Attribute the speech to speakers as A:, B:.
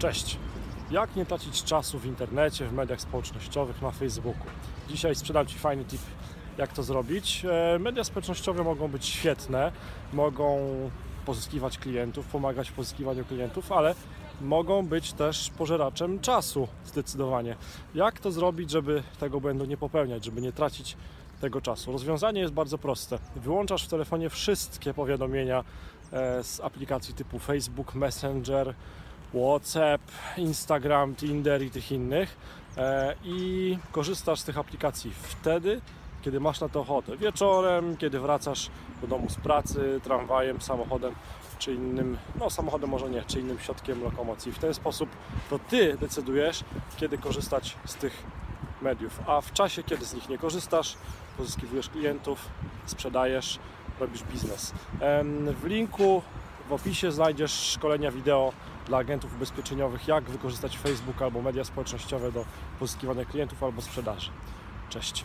A: Cześć! Jak nie tracić czasu w internecie, w mediach społecznościowych, na Facebooku? Dzisiaj sprzedam Ci fajny tip, jak to zrobić. E, Media społecznościowe mogą być świetne, mogą pozyskiwać klientów, pomagać w pozyskiwaniu klientów, ale mogą być też pożeraczem czasu zdecydowanie. Jak to zrobić, żeby tego błędu nie popełniać, żeby nie tracić tego czasu? Rozwiązanie jest bardzo proste. Wyłączasz w telefonie wszystkie powiadomienia e, z aplikacji typu Facebook, Messenger, WhatsApp, Instagram, Tinder i tych innych e, i korzystasz z tych aplikacji wtedy, kiedy masz na to ochotę. Wieczorem, kiedy wracasz do domu z pracy, tramwajem, samochodem czy innym, no samochodem może nie, czy innym środkiem lokomocji. W ten sposób to Ty decydujesz, kiedy korzystać z tych mediów, a w czasie, kiedy z nich nie korzystasz, pozyskiwujesz klientów, sprzedajesz, robisz biznes. W linku w opisie znajdziesz szkolenia wideo dla agentów ubezpieczeniowych, jak wykorzystać Facebook albo media społecznościowe do pozyskiwania klientów albo sprzedaży. Cześć.